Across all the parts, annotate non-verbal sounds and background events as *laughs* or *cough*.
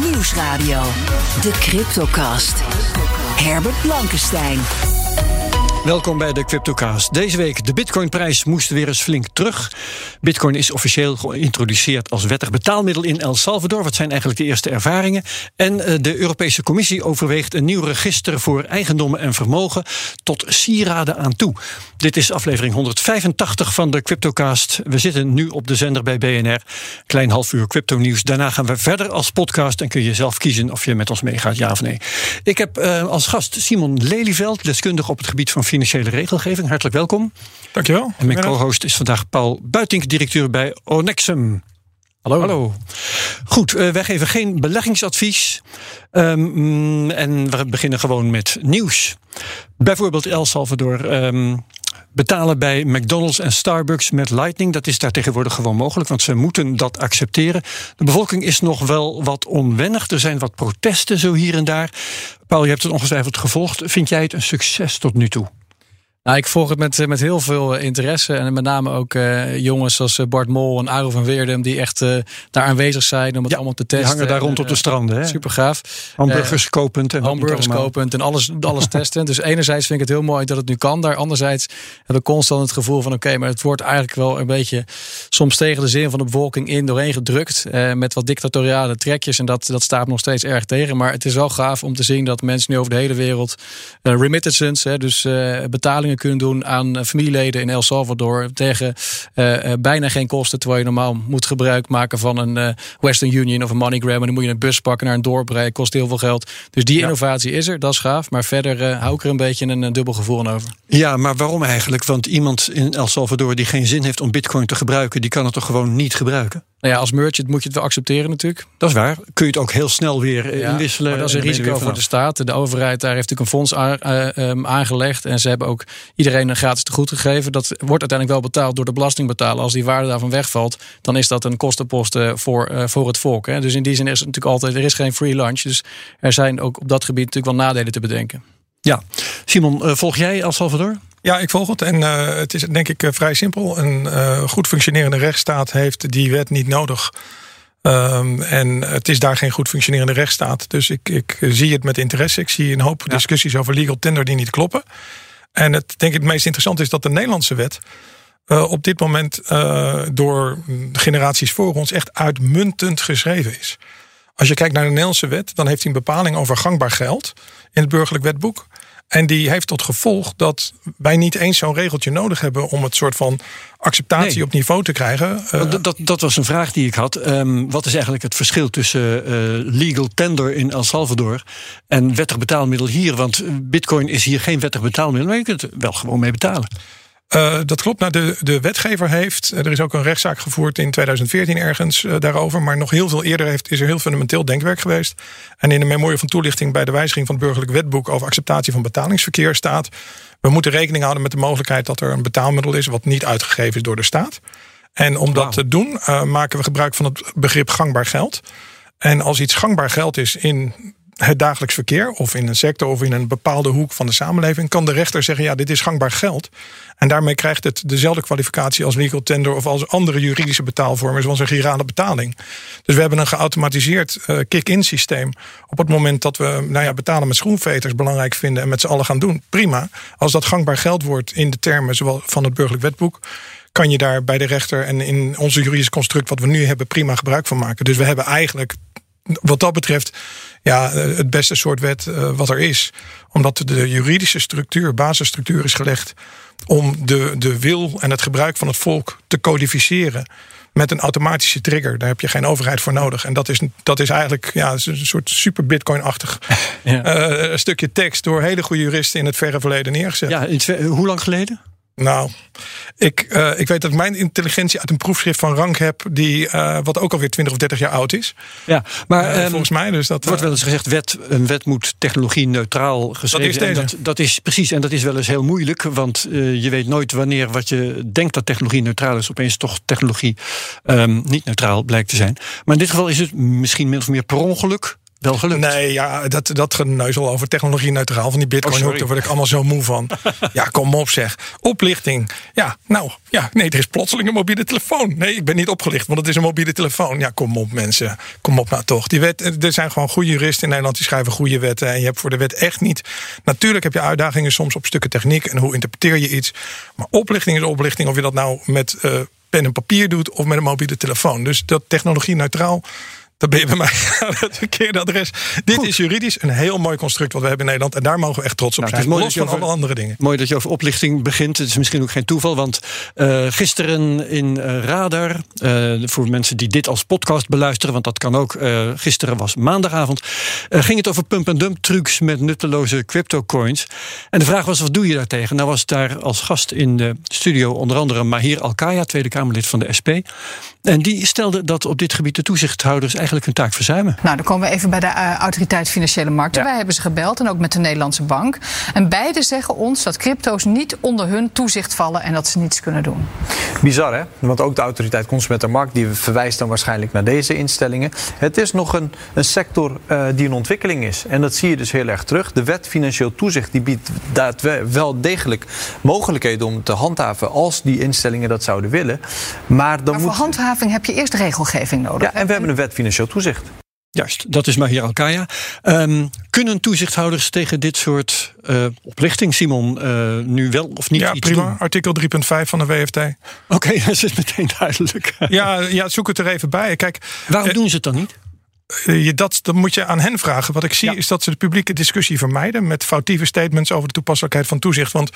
Nieuwsradio. De Cryptocast. Herbert Blankenstein. Welkom bij de CryptoCast. Deze week de Bitcoinprijs moest weer eens flink terug. Bitcoin is officieel geïntroduceerd als wettig betaalmiddel in El Salvador. Wat zijn eigenlijk de eerste ervaringen? En eh, de Europese Commissie overweegt een nieuw register voor eigendommen en vermogen tot sieraden aan toe. Dit is aflevering 185 van de CryptoCast. We zitten nu op de zender bij BNR. Klein half uur crypto nieuws. Daarna gaan we verder als podcast en kun je zelf kiezen of je met ons meegaat, ja of nee. Ik heb uh, als gast Simon Lelyveld, deskundige op het gebied van financiële regelgeving. Hartelijk welkom. Dankjewel. En mijn co-host is vandaag Paul Buitink, directeur bij Onexum. Hallo. Hallo. Goed, uh, wij geven geen beleggingsadvies. Um, en we beginnen gewoon met nieuws. Bijvoorbeeld El Salvador. Um, betalen bij McDonald's en Starbucks met Lightning. Dat is daar tegenwoordig gewoon mogelijk, want ze moeten dat accepteren. De bevolking is nog wel wat onwennig. Er zijn wat protesten zo hier en daar. Paul, je hebt het ongetwijfeld gevolgd. Vind jij het een succes tot nu toe? Nou, ik volg het met, met heel veel interesse. En met name ook uh, jongens zoals Bart Mol en Aro van Weerdem... die echt uh, daar aanwezig zijn om het ja, allemaal te testen. Die hangen daar rond op de stranden. Hè? Super gaaf. Hamburgers kopend. En hamburgers kopend en alles, alles testen. Dus enerzijds vind ik het heel mooi dat het nu kan daar. Anderzijds heb ik constant het gevoel van... oké, okay, maar het wordt eigenlijk wel een beetje... soms tegen de zin van de bevolking in doorheen gedrukt. met wat dictatoriale trekjes. En dat, dat staat nog steeds erg tegen. Maar het is wel gaaf om te zien dat mensen nu over de hele wereld... remittances, dus betalingen kunnen doen aan familieleden in El Salvador tegen uh, bijna geen kosten. Terwijl je normaal moet gebruik maken van een Western Union of een MoneyGram. En dan moet je een bus pakken naar een dorp rijden. Kost heel veel geld. Dus die ja. innovatie is er, dat is gaaf. Maar verder hou ik er een beetje een, een dubbel gevoel over. Ja, maar waarom eigenlijk? Want iemand in El Salvador die geen zin heeft om bitcoin te gebruiken, die kan het toch gewoon niet gebruiken? Nou ja, als merchant moet je het wel accepteren natuurlijk. Dat is waar. Kun je het ook heel snel weer ja, inwisselen. Maar dat is een risico voor de staat. De overheid daar heeft natuurlijk een fonds aan, uh, aangelegd. En ze hebben ook iedereen een gratis tegoed gegeven. Dat wordt uiteindelijk wel betaald door de belastingbetaler. Als die waarde daarvan wegvalt, dan is dat een kostenpost voor, uh, voor het volk. Hè. Dus in die zin is het natuurlijk altijd, er is geen free lunch. Dus er zijn ook op dat gebied natuurlijk wel nadelen te bedenken. Ja, Simon, volg jij El Salvador? Ja, ik volg het. En uh, het is denk ik uh, vrij simpel. Een uh, goed functionerende rechtsstaat heeft die wet niet nodig. Um, en het is daar geen goed functionerende rechtsstaat. Dus ik, ik zie het met interesse. Ik zie een hoop ja. discussies over legal tender die niet kloppen. En het denk ik het meest interessante is dat de Nederlandse wet op dit moment door generaties voor ons echt uitmuntend geschreven is. Als je kijkt naar de Nederlandse wet, dan heeft hij een bepaling over gangbaar geld in het burgerlijk wetboek. En die heeft tot gevolg dat wij niet eens zo'n regeltje nodig hebben om het soort van acceptatie nee. op niveau te krijgen. Uh, dat, dat was een vraag die ik had. Um, wat is eigenlijk het verschil tussen uh, legal tender in El Salvador en wettig betaalmiddel hier? Want Bitcoin is hier geen wettig betaalmiddel, maar je kunt er wel gewoon mee betalen. Uh, dat klopt. Nou, de, de wetgever heeft. Er is ook een rechtszaak gevoerd in 2014 ergens uh, daarover. Maar nog heel veel eerder heeft, is er heel fundamenteel denkwerk geweest. En in de memorie van toelichting bij de wijziging van het burgerlijk wetboek over acceptatie van betalingsverkeer staat. We moeten rekening houden met de mogelijkheid dat er een betaalmiddel is wat niet uitgegeven is door de staat. En om dat te doen, uh, maken we gebruik van het begrip gangbaar geld. En als iets gangbaar geld is in het dagelijks verkeer of in een sector of in een bepaalde hoek van de samenleving, kan de rechter zeggen: ja, dit is gangbaar geld. En daarmee krijgt het dezelfde kwalificatie als legal tender of als andere juridische betaalvormen, zoals een girale betaling. Dus we hebben een geautomatiseerd uh, kick-in systeem. Op het moment dat we nou ja, betalen met schoenveters belangrijk vinden en met z'n allen gaan doen, prima. Als dat gangbaar geld wordt in de termen zowel van het burgerlijk wetboek kan je daar bij de rechter en in onze juridische construct wat we nu hebben prima gebruik van maken. Dus we hebben eigenlijk wat dat betreft ja, het beste soort wet uh, wat er is. Omdat de juridische structuur, basisstructuur is gelegd om de, de wil en het gebruik van het volk te codificeren met een automatische trigger. Daar heb je geen overheid voor nodig. En dat is, dat is eigenlijk ja, een soort super Bitcoin-achtig ja. *laughs* uh, stukje tekst door hele goede juristen in het verre verleden neergezet. Ja, hoe lang geleden? Nou, ik, uh, ik weet dat ik mijn intelligentie uit een proefschrift van Rank heb, die uh, wat ook alweer 20 of 30 jaar oud is. Ja, maar uh, um, volgens mij. Dus dat wordt wel eens gezegd: wet, een wet moet technologie neutraal geschreven dat is, dat, dat, is precies, en dat is wel eens heel moeilijk, want je weet nooit wanneer wat je denkt dat technologie neutraal is, opeens toch technologie um, niet neutraal blijkt te zijn. Maar in dit geval is het misschien min of meer per ongeluk wel gelukt. Nee, ja, dat, dat geneuzel over technologie neutraal van die bitcoin, Oh, oh, sorry. daar word ik allemaal zo moe van. *laughs* ja, kom op zeg. Oplichting. Ja, nou, ja, nee, er is plotseling een mobiele telefoon. Nee, ik ben niet opgelicht, want het is een mobiele telefoon. Ja, kom op mensen. Kom op nou toch. Die wet, er zijn gewoon goede juristen in Nederland die schrijven goede wetten. En je hebt voor de wet echt niet... Natuurlijk heb je uitdagingen soms op stukken techniek en hoe interpreteer je iets. Maar oplichting is oplichting of je dat nou met eh, pen en papier doet of met een mobiele telefoon. Dus dat technologie neutraal... Dan ben je bij mij *laughs* aan het verkeerde adres. Dit is juridisch een heel mooi construct wat we hebben in Nederland. En daar mogen we echt trots op Nou, het zijn. is mooi Los dat van je alle over- andere dingen. Mooi dat je over oplichting begint. Het is misschien ook geen toeval, want eh, gisteren in eh, Radar, eh, voor mensen die dit als podcast beluisteren, want dat kan ook, gisteren was maandagavond, ging het over pump-and-dump trucs met nutteloze crypto-coins. En de vraag was, wat doe je daartegen? Nou was daar als gast in de studio onder andere Mahir Alkaya, Tweede Kamerlid van de SP. En die stelde dat op dit gebied de toezichthouders eigenlijk hun taak verzuimen. Nou, dan komen we even bij de eh, Autoriteit Financiële Markten. Ja. Wij hebben ze gebeld en ook met de Nederlandse Bank. En beide zeggen ons dat crypto's niet onder hun toezicht vallen en dat ze niets kunnen doen. Bizar hè? Want ook de autoriteit Consumentenmarkt die verwijst dan waarschijnlijk naar deze instellingen. Het is nog een, een sector eh, die in ontwikkeling is. En dat zie je dus heel erg terug. De wet financieel toezicht die biedt wel degelijk mogelijkheden om te handhaven als die instellingen dat zouden willen. Maar dan Maar voor moet. handhaving heb je eerst regelgeving nodig. Ja, en we hebben een wet financieel toezicht. Juist, dat is Mahir Alkaya. Ehm, kunnen toezichthouders tegen dit soort eh, oplichting, Simon, eh, nu wel of niet Ja, iets prima. doen? Artikel 3.5 van de WFT. Oké, *laughs* dat is meteen duidelijk. Ja, ja, zoek het er even bij. Kijk, Waarom eh, doen ze het dan niet? Eh, je, dat, dat moet je aan hen vragen. Wat ik zie Ja. is dat ze de publieke discussie vermijden met foutieve statements over de toepasselijkheid van toezicht. Want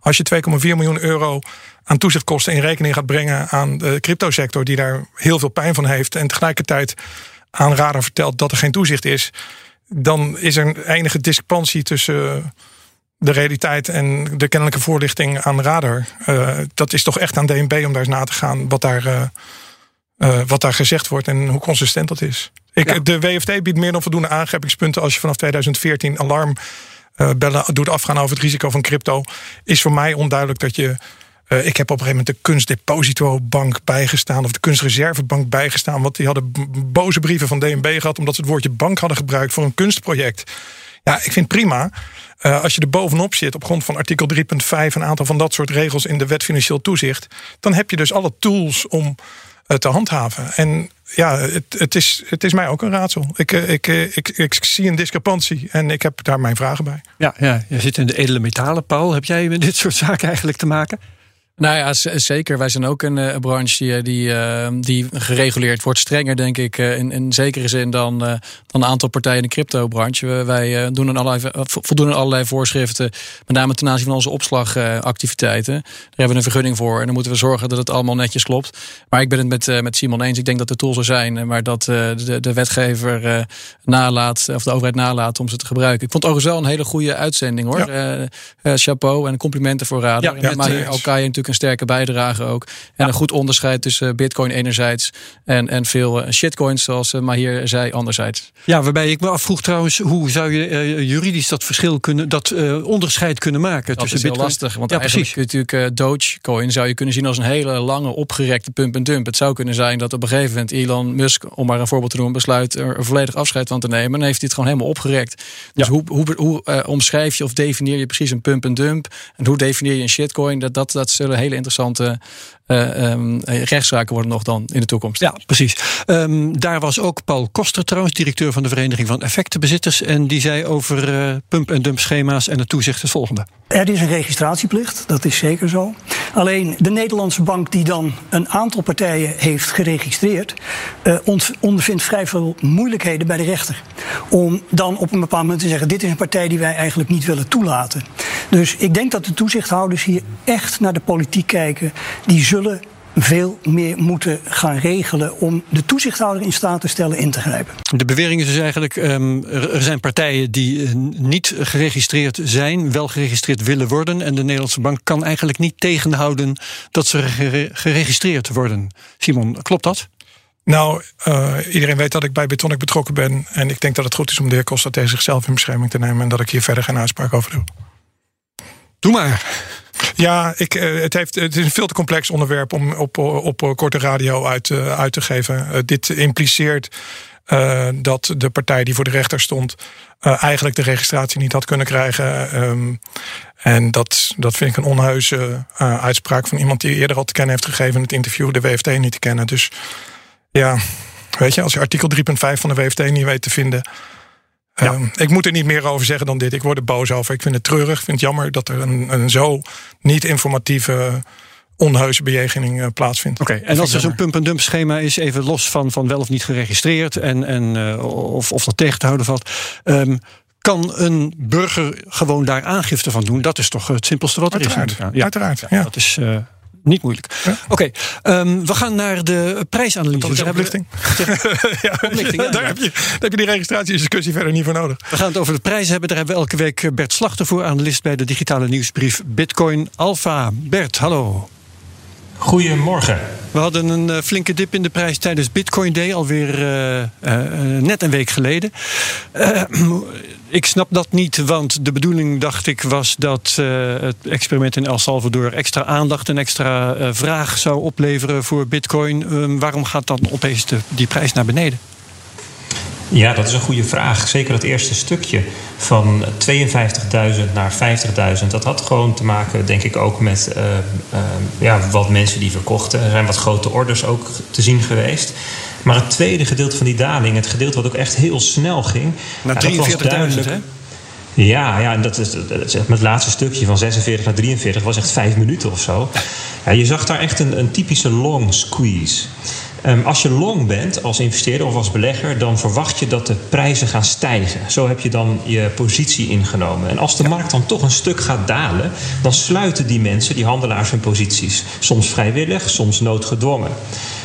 als je 2,4 miljoen euro aan toezichtkosten in rekening gaat brengen aan de cryptosector, die daar heel veel pijn van heeft, en tegelijkertijd aan Radar vertelt dat er geen toezicht is, dan is er een enige discrepantie tussen de realiteit en de kennelijke voorlichting aan Radar. Eh, dat is toch echt aan DNB om daar eens na te gaan wat daar, eh, wat daar gezegd wordt en hoe consistent dat is. Ik, Ja. De WFT biedt meer dan voldoende aangrijpingspunten als je vanaf 2014 alarm eh, bellen doet afgaan over het risico van crypto. Is voor mij onduidelijk dat je. eh, ik heb op een gegeven moment de Kunstdepositobank bijgestaan. of de Kunstreservebank bijgestaan. Want die hadden boze brieven van DNB gehad. omdat ze het woordje bank hadden gebruikt voor een kunstproject. Ja, ik vind prima. eh, als je er bovenop zit op grond van artikel 3.5, een aantal van dat soort regels in de wet financieel toezicht, dan heb je dus alle tools om te handhaven. En ja, het, het, is, het is mij ook een raadsel. Ik, eh, ik, eh, ik, ik, zie een discrepantie en ik heb daar mijn vragen bij. Ja, ja, je zit in de edele metalen, Paul. Heb jij met dit soort zaken eigenlijk te maken? Nou ja, zeker. Wij zijn ook een eh, branche die, die, eh, die gereguleerd wordt. Strenger, denk ik, eh, in, in zekere zin dan, eh, dan een aantal partijen in de crypto-branche. Wij eh, doen aan allerlei, eh, vo- voldoen aan allerlei voorschriften. Met name ten aanzien van onze opslagactiviteiten. Daar hebben we een vergunning voor. En dan moeten we zorgen dat het allemaal netjes klopt. Maar ik ben het met, eh, met Simon eens. Ik denk dat de tools er zijn. eh, Maar dat eh, de, de wetgever eh, nalaat, of de overheid nalaat om ze te gebruiken. Ik vond het overigens wel een hele goede uitzending hoor. Ja. Eh, eh, chapeau en complimenten voor Radar. Ja, En ja, maar hier eens. Alkaya natuurlijk een sterke bijdrage ook. En een goed onderscheid tussen bitcoin enerzijds en, en veel eh, shitcoins zoals eh, Mahir zei anderzijds. Ja, waarbij ik me afvroeg trouwens, hoe zou je eh, juridisch dat verschil kunnen, dat eh, onderscheid kunnen maken Dat tussen is heel bitcoin? lastig, want ja, eigenlijk precies. kun je natuurlijk eh, Dogecoin zou je kunnen zien als een hele lange opgerekte pump en dump. Het zou kunnen zijn dat op een gegeven moment Elon Musk, om maar een voorbeeld te noemen, besluit er volledig afscheid van te nemen. En dan heeft hij het gewoon helemaal opgerekt. Dus Ja. hoe, hoe, hoe eh, omschrijf je of definieer je precies een pump en dump? En hoe definieer je een shitcoin? Dat, dat, dat zullen hele interessante eh, ehm, eh, rechtszaken worden nog dan in de toekomst. Ja, precies. Ehm, daar was ook Paul Koster trouwens, directeur van de Vereniging van Effectenbezitters. En die zei over eh, pump-en-dump schema's en het toezicht het volgende. Er is een registratieplicht, dat is zeker zo. Alleen de Nederlandse bank die dan een aantal partijen heeft geregistreerd, eh, ont- ondervindt vrij veel moeilijkheden bij de rechter. Om dan op een bepaald moment te zeggen: dit is een partij die wij eigenlijk niet willen toelaten. Dus ik denk dat de toezichthouders hier echt naar de politiek kijken. Die zullen veel meer moeten gaan regelen om de toezichthouder in staat te stellen in te grijpen. De bewering is dus eigenlijk, ehm, er, zijn partijen die eh, niet geregistreerd zijn, wel geregistreerd willen worden. En de Nederlandse bank kan eigenlijk niet tegenhouden dat ze gere- geregistreerd worden. Simon, klopt dat? Nou, eh, iedereen weet dat ik bij Bitonic betrokken ben. En ik denk dat het goed is om de heer Costa tegen zichzelf in bescherming te nemen. En dat ik hier verder geen uitspraak over doe. Doe maar. Ja, ik, eh, het, heeft, het is een veel te complex onderwerp om op, op, korte radio uit, eh, uit te geven. Eh, dit impliceert dat de partij die voor de rechter stond eigenlijk de registratie niet had kunnen krijgen. Um, en dat, dat vind ik een onheuse uitspraak van iemand die eerder al te kennen heeft gegeven in het interview de WFT niet te kennen. Dus ja, weet je, als je artikel 3.5 van de WFT niet weet te vinden. Ja. Um, ik moet er niet meer over zeggen dan dit. Ik word er boos over. Ik vind het treurig. Ik vind het jammer dat er een, een zo niet informatieve onheuse bejegening uh, plaatsvindt. Oké, okay, en als er zo'n pump-and-dump schema is, even los van, van wel of niet geregistreerd en, en uh, of, of dat tegen te houden valt. Um, kan een burger gewoon daar aangifte van doen? Dat is toch het simpelste wat er uiteraard, is. Ja, uiteraard. Ja, Dat is uh, niet moeilijk. Ja. Oké, okay, um, we gaan naar de prijsanalyse. Dat is oplichting. *laughs* ja, oplichting ja, daar, heb je, daar heb je die registratiediscussie verder niet voor nodig. We gaan het over de prijzen hebben. Daar hebben we elke week Bert Slachter voor, analist bij de digitale nieuwsbrief Bitcoin Alpha. Bert, hallo. Goedemorgen. We hadden een uh, flinke dip in de prijs tijdens Bitcoin Day, alweer uh, uh, net een week geleden. *clears throat* ik snap dat niet, want de bedoeling, dacht ik, was dat het experiment in El Salvador extra aandacht en extra vraag zou opleveren voor Bitcoin. waarom gaat dan opeens de, die prijs naar beneden? Ja, dat is een goede vraag. Zeker het eerste stukje van 52.000 naar 50.000. Dat had gewoon te maken, denk ik, ook met uh, uh, ja, wat mensen die verkochten. Er zijn wat grote orders ook te zien geweest. Maar het tweede gedeelte van die daling, het gedeelte wat ook echt heel snel ging. Naar 43.000, hè? Ja, ja, en dat is, dat is het laatste stukje van 46 naar 43 was echt vijf minuten of zo. Ja, je zag daar echt een, een typische long squeeze. Um, als je long bent als investeerder of als belegger, dan verwacht je dat de prijzen gaan stijgen. Zo heb je dan je positie ingenomen. En als de markt dan toch een stuk gaat dalen, dan sluiten die mensen, die handelaars, hun posities. Soms vrijwillig, soms noodgedwongen.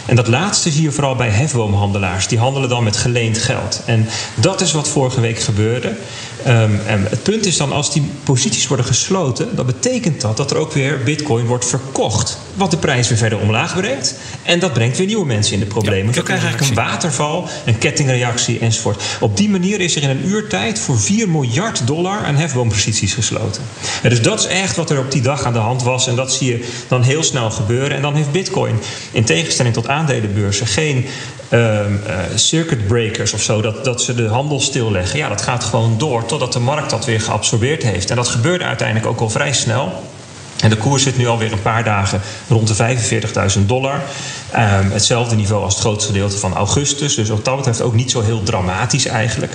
En dat laatste zie je vooral bij hefboomhandelaars. Die handelen dan met geleend geld. En dat is wat vorige week gebeurde. Um, en het punt is dan, als die posities worden gesloten, dan betekent dat dat er ook weer bitcoin wordt verkocht. Wat de prijs weer verder omlaag brengt. En dat brengt weer nieuwe mensen in de problemen. Ja, je krijgt eigenlijk een waterval, een kettingreactie enzovoort. Op die manier is er in een uur tijd voor 4 miljard dollar aan hefboomposities gesloten. Ja, dus dat is echt wat er op die dag aan de hand was. En dat zie je dan heel snel gebeuren. En dan heeft bitcoin, in tegenstelling tot aandelenbeurzen, geen uh, circuit breakers of zo, dat, dat ze de handel stilleggen. Ja, dat gaat gewoon door totdat de markt dat weer geabsorbeerd heeft. En dat gebeurde uiteindelijk ook al vrij snel. En de koers zit nu alweer een paar dagen rond de 45.000 dollar. Um, hetzelfde niveau als het grootste gedeelte van augustus. Dus wat dat betreft ook niet zo heel dramatisch eigenlijk.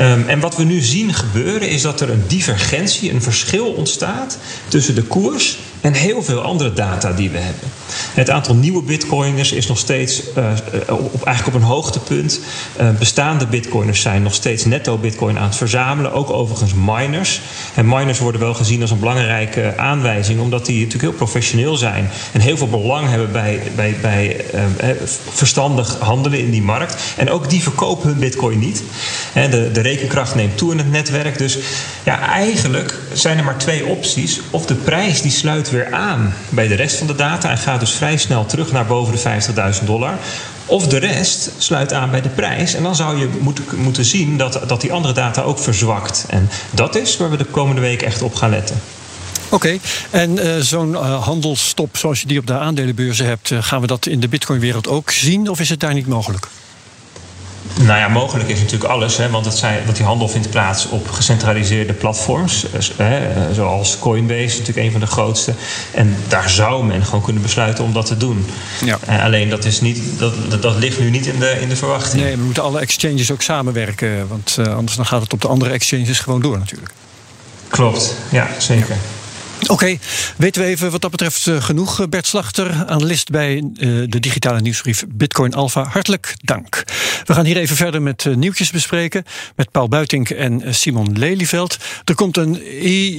Um, en wat we nu zien gebeuren is dat er een divergentie, een verschil ontstaat tussen de koers en heel veel andere data die we hebben. Het aantal nieuwe bitcoiners is nog steeds uh, op, eigenlijk op een hoogtepunt. Uh, bestaande bitcoiners zijn nog steeds netto bitcoin aan het verzamelen. Ook overigens miners. En miners worden wel gezien als een belangrijke aanwijzing, omdat die natuurlijk heel professioneel zijn en heel veel belang hebben bij, bij, bij uh, verstandig handelen in die markt. En ook die verkopen hun bitcoin niet. De, de rekenkracht neemt toe in het netwerk. Dus ja, eigenlijk zijn er maar twee opties. Of de prijs die sluit weer aan bij de rest van de data en gaat dus vrij snel terug naar boven de 50.000 dollar. Of de rest sluit aan bij de prijs. En dan zou je moeten, moeten zien dat, dat die andere data ook verzwakt. En dat is waar we de komende week echt op gaan letten. Oké, okay. en uh, zo'n uh, handelsstop zoals je die op de aandelenbeurzen hebt, uh, gaan we dat in de Bitcoin-wereld ook zien of is het daar niet mogelijk? Nou ja, mogelijk is natuurlijk alles, hè, want, het zijn, want die handel vindt plaats op gecentraliseerde platforms, hè, zoals Coinbase, natuurlijk een van de grootste. En daar zou men gewoon kunnen besluiten om dat te doen. Ja. Uh, alleen dat, is niet, dat, dat, dat, ligt nu niet in de, in de verwachting. Nee, we moeten alle exchanges ook samenwerken, want uh, anders dan gaat het op de andere exchanges gewoon door natuurlijk. Klopt, ja, zeker. Ja. Oké, weten we even wat dat betreft uh, genoeg. Bert Slachter, analist bij uh, de digitale nieuwsbrief Bitcoin Alpha. Hartelijk dank. We gaan hier even verder met nieuwtjes bespreken. Met Paul Buitink en Simon Lelyveld. Er komt een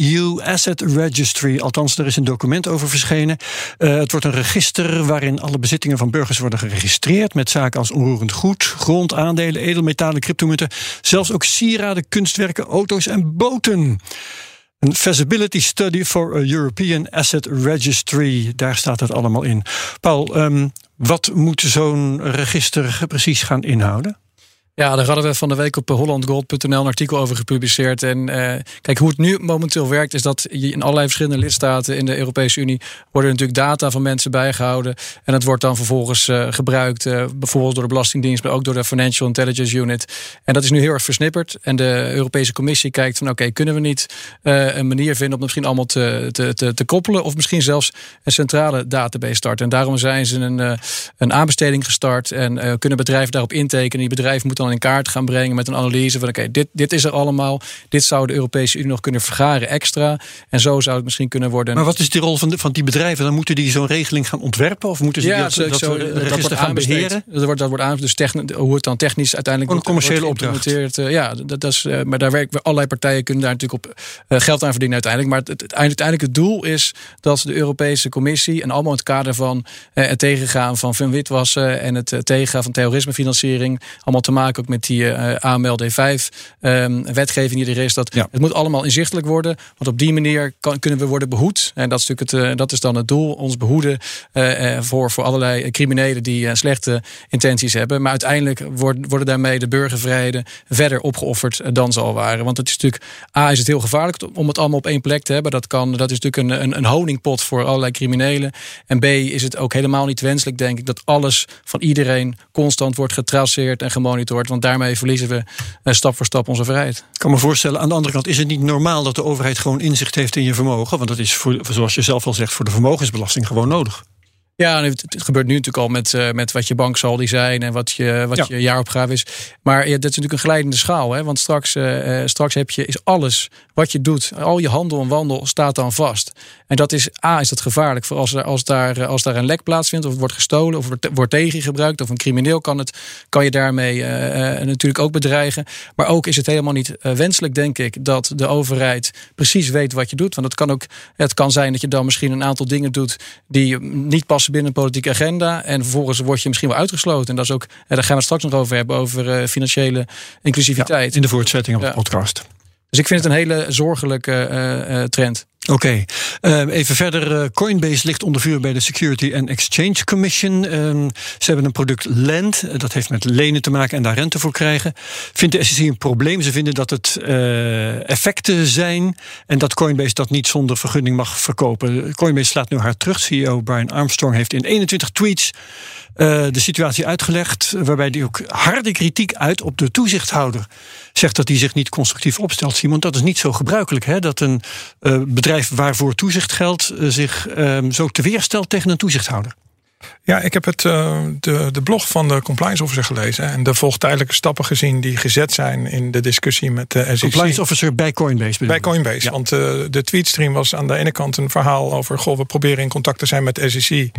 EU Asset Registry. Althans, er is een document over verschenen. het wordt een register waarin alle bezittingen van burgers worden geregistreerd. Met zaken als onroerend goed, grond, aandelen, edelmetalen, cryptomunten. Zelfs ook sieraden, kunstwerken, auto's en boten. Een feasibility study for a European Asset Registry. Daar staat het allemaal in. Paul, um, wat moet zo'n register precies gaan inhouden? Ja, daar hadden we van de week op hollandgold.nl een artikel over gepubliceerd. En uh, kijk, hoe het nu momenteel werkt, is dat je in allerlei verschillende lidstaten in de Europese Unie worden natuurlijk data van mensen bijgehouden. En dat wordt dan vervolgens uh, gebruikt, bijvoorbeeld door de Belastingdienst, maar ook door de Financial Intelligence Unit. En dat is nu heel erg versnipperd. En de Europese Commissie kijkt van oké, kunnen we niet een manier vinden om misschien allemaal te, te, te, te, koppelen, of misschien zelfs een centrale database starten. En daarom zijn ze een, een aanbesteding gestart en kunnen bedrijven daarop intekenen. Die bedrijven moeten dan in kaart gaan brengen met een analyse van oké, dit, dit is er allemaal. Dit zou de Europese Unie nog kunnen vergaren extra. En zo zou het misschien kunnen worden. Maar wat is de rol van, de, van die bedrijven? Dan moeten die zo'n regeling gaan ontwerpen? Of moeten ze ja, dat, dat, zo, dat, dat wordt gaan beheren? Dat wordt, dat wordt aan, dus techn, hoe het dan technisch uiteindelijk een commerciële opdracht. Uh, ja, dat, dat is, uh, maar daar werken allerlei partijen kunnen daar natuurlijk op uh, geld aan verdienen uiteindelijk. Maar het, het, het, uiteindelijk het doel is dat de Europese Commissie en allemaal in het kader van het tegengaan van witwassen en het tegengaan van terrorismefinanciering, allemaal te maken ook met die uh, AML D5 um, wetgeving die er is. Dat ja. Het moet allemaal inzichtelijk worden. Want op die manier kan, kunnen we worden behoed. En dat is, natuurlijk het, uh, dat is dan het doel. Ons behoeden uh, voor, voor allerlei criminelen die slechte intenties hebben. Maar uiteindelijk worden, worden daarmee de burgervrijheden verder opgeofferd dan ze al waren. Want het is natuurlijk, A is het heel gevaarlijk om het allemaal op één plek te hebben. Dat, kan, dat is natuurlijk een, een, een honingpot voor allerlei criminelen. En B is het ook helemaal niet wenselijk, denk ik, dat alles van iedereen constant wordt getraceerd en gemonitord. Want daarmee verliezen we uh, stap voor stap onze vrijheid. Ik kan me voorstellen, aan de andere kant is het niet normaal dat de overheid gewoon inzicht heeft in je vermogen. Want dat is, voor, zoals je zelf al zegt, voor de vermogensbelasting gewoon nodig. Ja, het, gebeurt nu natuurlijk al met, uh, met wat je banksaldi zijn en wat je, wat ja. je jaaropgave is. Maar ja, dat is natuurlijk een glijdende schaal. Hè? Want straks, uh, straks heb je, is alles wat je doet, al je handel en wandel staat dan vast. En dat is, A, is dat gevaarlijk voor als, er, als, daar, als daar een lek plaatsvindt, of het wordt gestolen, of wordt, wordt tegen je gebruikt, of een crimineel kan, het, kan je daarmee uh, natuurlijk ook bedreigen. Maar ook is het helemaal niet wenselijk, denk ik, dat de overheid precies weet wat je doet. Want het kan ook, het kan zijn dat je dan misschien een aantal dingen doet die niet passen binnen een politieke agenda. En vervolgens word je misschien wel uitgesloten. En dat is ook, daar gaan we het straks nog over hebben, over financiële inclusiviteit. Ja, in de voortzetting op ja. de podcast. Dus ik vind het een hele zorgelijke uh, uh, trend. Oké, uh, even verder. Coinbase ligt onder vuur bij de Security and Exchange Commission. Uh, ze hebben een product Lend, dat heeft met lenen te maken en daar rente voor krijgen. Vindt de SEC een probleem? Ze vinden dat het effecten zijn en dat Coinbase dat niet zonder vergunning mag verkopen. Coinbase slaat nu haar terug. CEO Brian Armstrong heeft in 21 tweets de situatie uitgelegd, waarbij hij ook harde kritiek uit op de toezichthouder. Zegt dat hij zich niet constructief opstelt, Simon. Dat is niet zo gebruikelijk, hè? dat een uh, bedrijf waarvoor toezicht geldt uh, zich um, zo teweerstelt tegen een toezichthouder. Ja, ik heb het, uh, de, de blog van de compliance officer gelezen en de volgtijdelijke stappen gezien die gezet zijn in de discussie met de SEC. Compliance officer bij Coinbase. Bij Coinbase, ja. want de tweetstream was aan de ene kant een verhaal over, goh, we proberen in contact te zijn met de SEC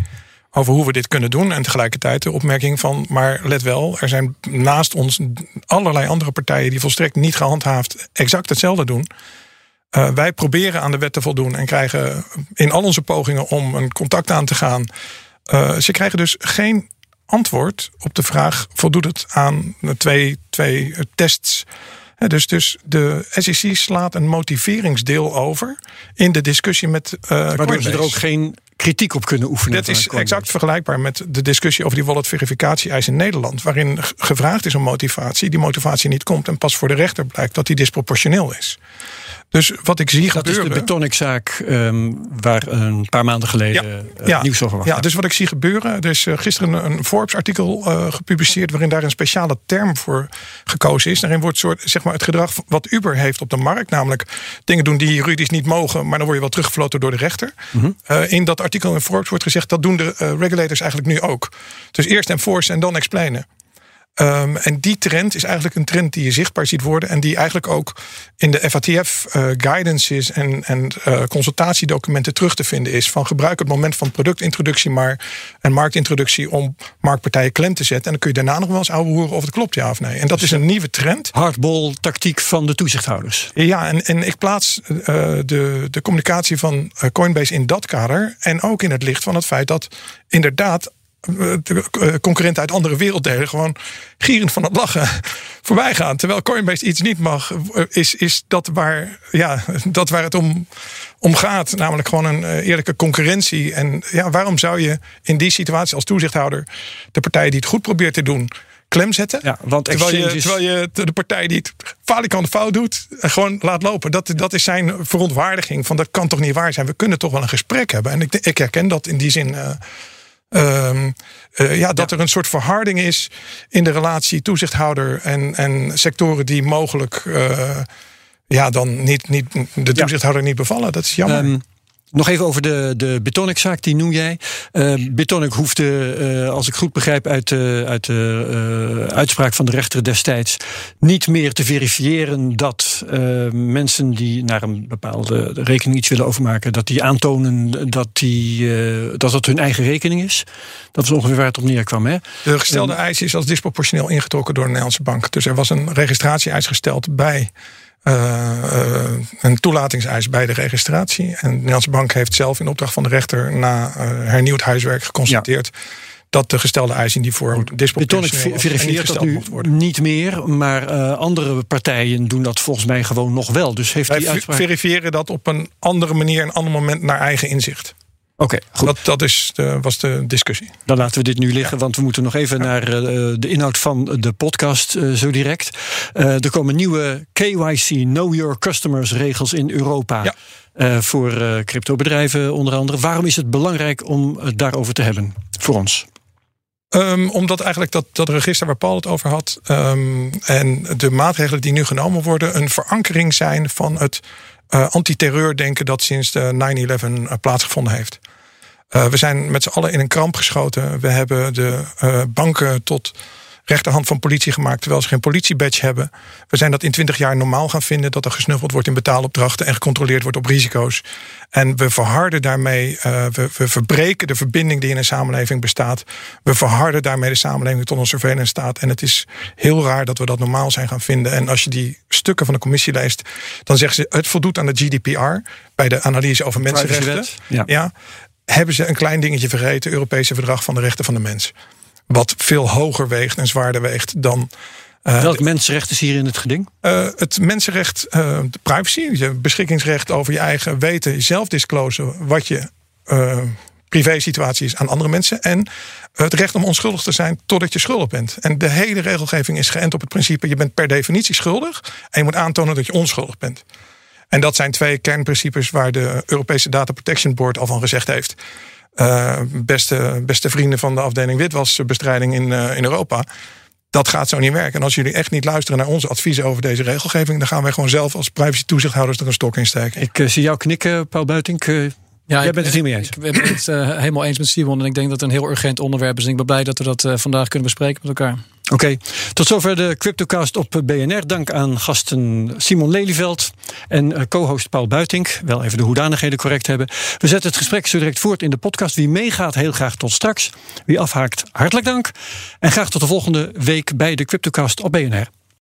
over hoe we dit kunnen doen. En tegelijkertijd de opmerking van, maar let wel, er zijn naast ons allerlei andere partijen die volstrekt niet gehandhaafd exact hetzelfde doen. Uh, wij proberen aan de wet te voldoen en krijgen in al onze pogingen om een contact aan te gaan. Uh, ze krijgen dus geen antwoord op de vraag: voldoet het aan twee, twee tests? Dus, dus de SEC slaat een motiveringsdeel over in de discussie met. Uh, Waardoor ze er ook geen kritiek op kunnen oefenen. Dat is exact vergelijkbaar met de discussie over die wallet verificatie-eis in Nederland. Waarin gevraagd is om motivatie. Die motivatie niet komt en pas voor de rechter blijkt dat die disproportioneel is. Dus wat ik zie dat gebeuren. Dat is de Betoniczaak um, waar een paar maanden geleden ja, ja, nieuws over was. Ja, dus wat ik zie gebeuren. Er is uh, gisteren een Forbes-artikel uh, gepubliceerd. waarin daar een speciale term voor gekozen is. Daarin wordt soort, zeg maar, het gedrag wat Uber heeft op de markt. Namelijk dingen doen die juridisch niet mogen. maar dan word je wel teruggefloten door de rechter. Mm -hmm. in dat artikel in Forbes wordt gezegd. dat doen de regulators eigenlijk nu ook. Dus eerst enforce en dan explainen. Um, en die trend is eigenlijk een trend die je zichtbaar ziet worden. En die eigenlijk ook in de FATF uh, guidances en, en uh, consultatiedocumenten terug te vinden is. Van gebruik het moment van productintroductie maar en marktintroductie om marktpartijen klem te zetten. En dan kun je daarna nog wel eens ouwe horen of het klopt, ja of nee. En dat dus is een nieuwe trend. Hardball tactiek van de toezichthouders. Ja, en, en ik plaats uh, de, de communicatie van Coinbase in dat kader. En ook in het licht van het feit dat inderdaad de concurrenten uit andere werelddelen gewoon gierend van het lachen *laughs* voorbij gaan. Terwijl Coinbase iets niet mag, is, is dat, waar, ja, *laughs* dat waar het om, om gaat. Namelijk gewoon een eerlijke concurrentie. En ja, waarom zou je in die situatie als toezichthouder de partij die het goed probeert te doen klem zetten. Ja, want terwijl, je, terwijl je de partij die het falikant fout doet, eh, gewoon laat lopen. Dat, dat is zijn verontwaardiging. Van dat kan toch niet waar zijn. We kunnen toch wel een gesprek hebben. En ik, ik herken dat in die zin. eh, ehm, eh, ja, dat er een soort verharding is in de relatie toezichthouder en, en sectoren die mogelijk eh, ja, dan niet, niet, de toezichthouder niet bevallen. Dat is jammer. Ehm, nog even over de, de Bitonic-zaak, die noem jij. Uh, Bitonic hoefde, eh, als ik goed begrijp uit de, uit de eh, uitspraak van de rechter destijds, niet meer te verifiëren dat eh, mensen die naar een bepaalde rekening iets willen overmaken, dat die aantonen dat, die, eh, dat het hun eigen rekening is. Dat is ongeveer waar het op neerkwam. Hè? De gestelde eis is als disproportioneel ingetrokken door de Nederlandse bank. Dus er was een registratie-eis gesteld bij een toelatingseis bij de registratie. En de Nederlandse bank heeft zelf in opdracht van de rechter na uh, hernieuwd huiswerk geconstateerd. Ja. Dat de gestelde eis in die vorm disproportioneel verifieert dat nu niet meer, maar uh, andere partijen doen dat volgens mij gewoon nog wel. Dus heeft Wij die uitspraak... verifiëren dat op een andere manier, een ander moment naar eigen inzicht. Oké, okay, goed. Dat, dat is de, was de discussie. Dan laten we dit nu liggen, ja. want we moeten nog even ja. naar uh, de inhoud van de podcast uh, zo direct. Uh, er komen nieuwe KYC, Know Your Customers regels in Europa. Ja. voor cryptobedrijven onder andere. Waarom is het belangrijk om het daarover te hebben voor ons? Um, omdat eigenlijk dat, dat register waar Paul het over had... Um, en de maatregelen die nu genomen worden... een verankering zijn van het uh, antiterreurdenken... dat sinds de 9-11 uh, plaatsgevonden heeft. Uh, we zijn met z'n allen in een kramp geschoten. We hebben de banken tot rechterhand van politie gemaakt... terwijl ze geen politiebadge hebben. We zijn dat in 20 jaar normaal gaan vinden... dat er gesnuffeld wordt in betaalopdrachten... en gecontroleerd wordt op risico's. En we verharden daarmee, uh, we, we, verbreken de verbinding die in een samenleving bestaat. We verharden daarmee de samenleving tot een surveillance staat. En het is heel raar dat we dat normaal zijn gaan vinden. En als je die stukken van de commissie leest... dan zeggen ze het voldoet aan de GDPR... bij de analyse over mensenrechten. Ja. ja. Hebben ze een klein dingetje vergeten... Europese Verdrag van de Rechten van de Mens wat veel hoger weegt en zwaarder weegt dan. Uh, Welk mensenrecht is hier in het geding? Uh, het mensenrecht, uh, de privacy, je beschikkingsrecht over je eigen weten, jezelf disclosen wat je privé-situatie is aan andere mensen. En het recht om onschuldig te zijn totdat je schuldig bent. En de hele regelgeving is geënt op het principe: je bent per definitie schuldig en je moet aantonen dat je onschuldig bent. En dat zijn twee kernprincipes waar de Europese Data Protection Board al van gezegd heeft. Uh, beste, beste vrienden van de afdeling witwasbestrijding in, uh, in Europa. Dat gaat zo niet werken. En als jullie echt niet luisteren naar onze adviezen over deze regelgeving, dan gaan wij gewoon zelf als privacy toezichthouders er een stok in steken. Ik uh, zie jou knikken, Paul Buitink. Ja, Jij bent het hiermee eens. Ik ben het helemaal eens met Simon. En ik denk dat het een heel urgent onderwerp is. En ik ben blij dat we dat vandaag kunnen bespreken met elkaar. Oké, tot zover de Cryptocast op BNR. Dank aan gasten Simon Lelyveld en co-host Paul Buitink. Wel even de hoedanigheden correct hebben. We zetten het gesprek zo direct voort in de podcast. Wie meegaat, heel graag tot straks. Wie afhaakt, hartelijk dank. En graag tot de volgende week bij de Cryptocast op BNR.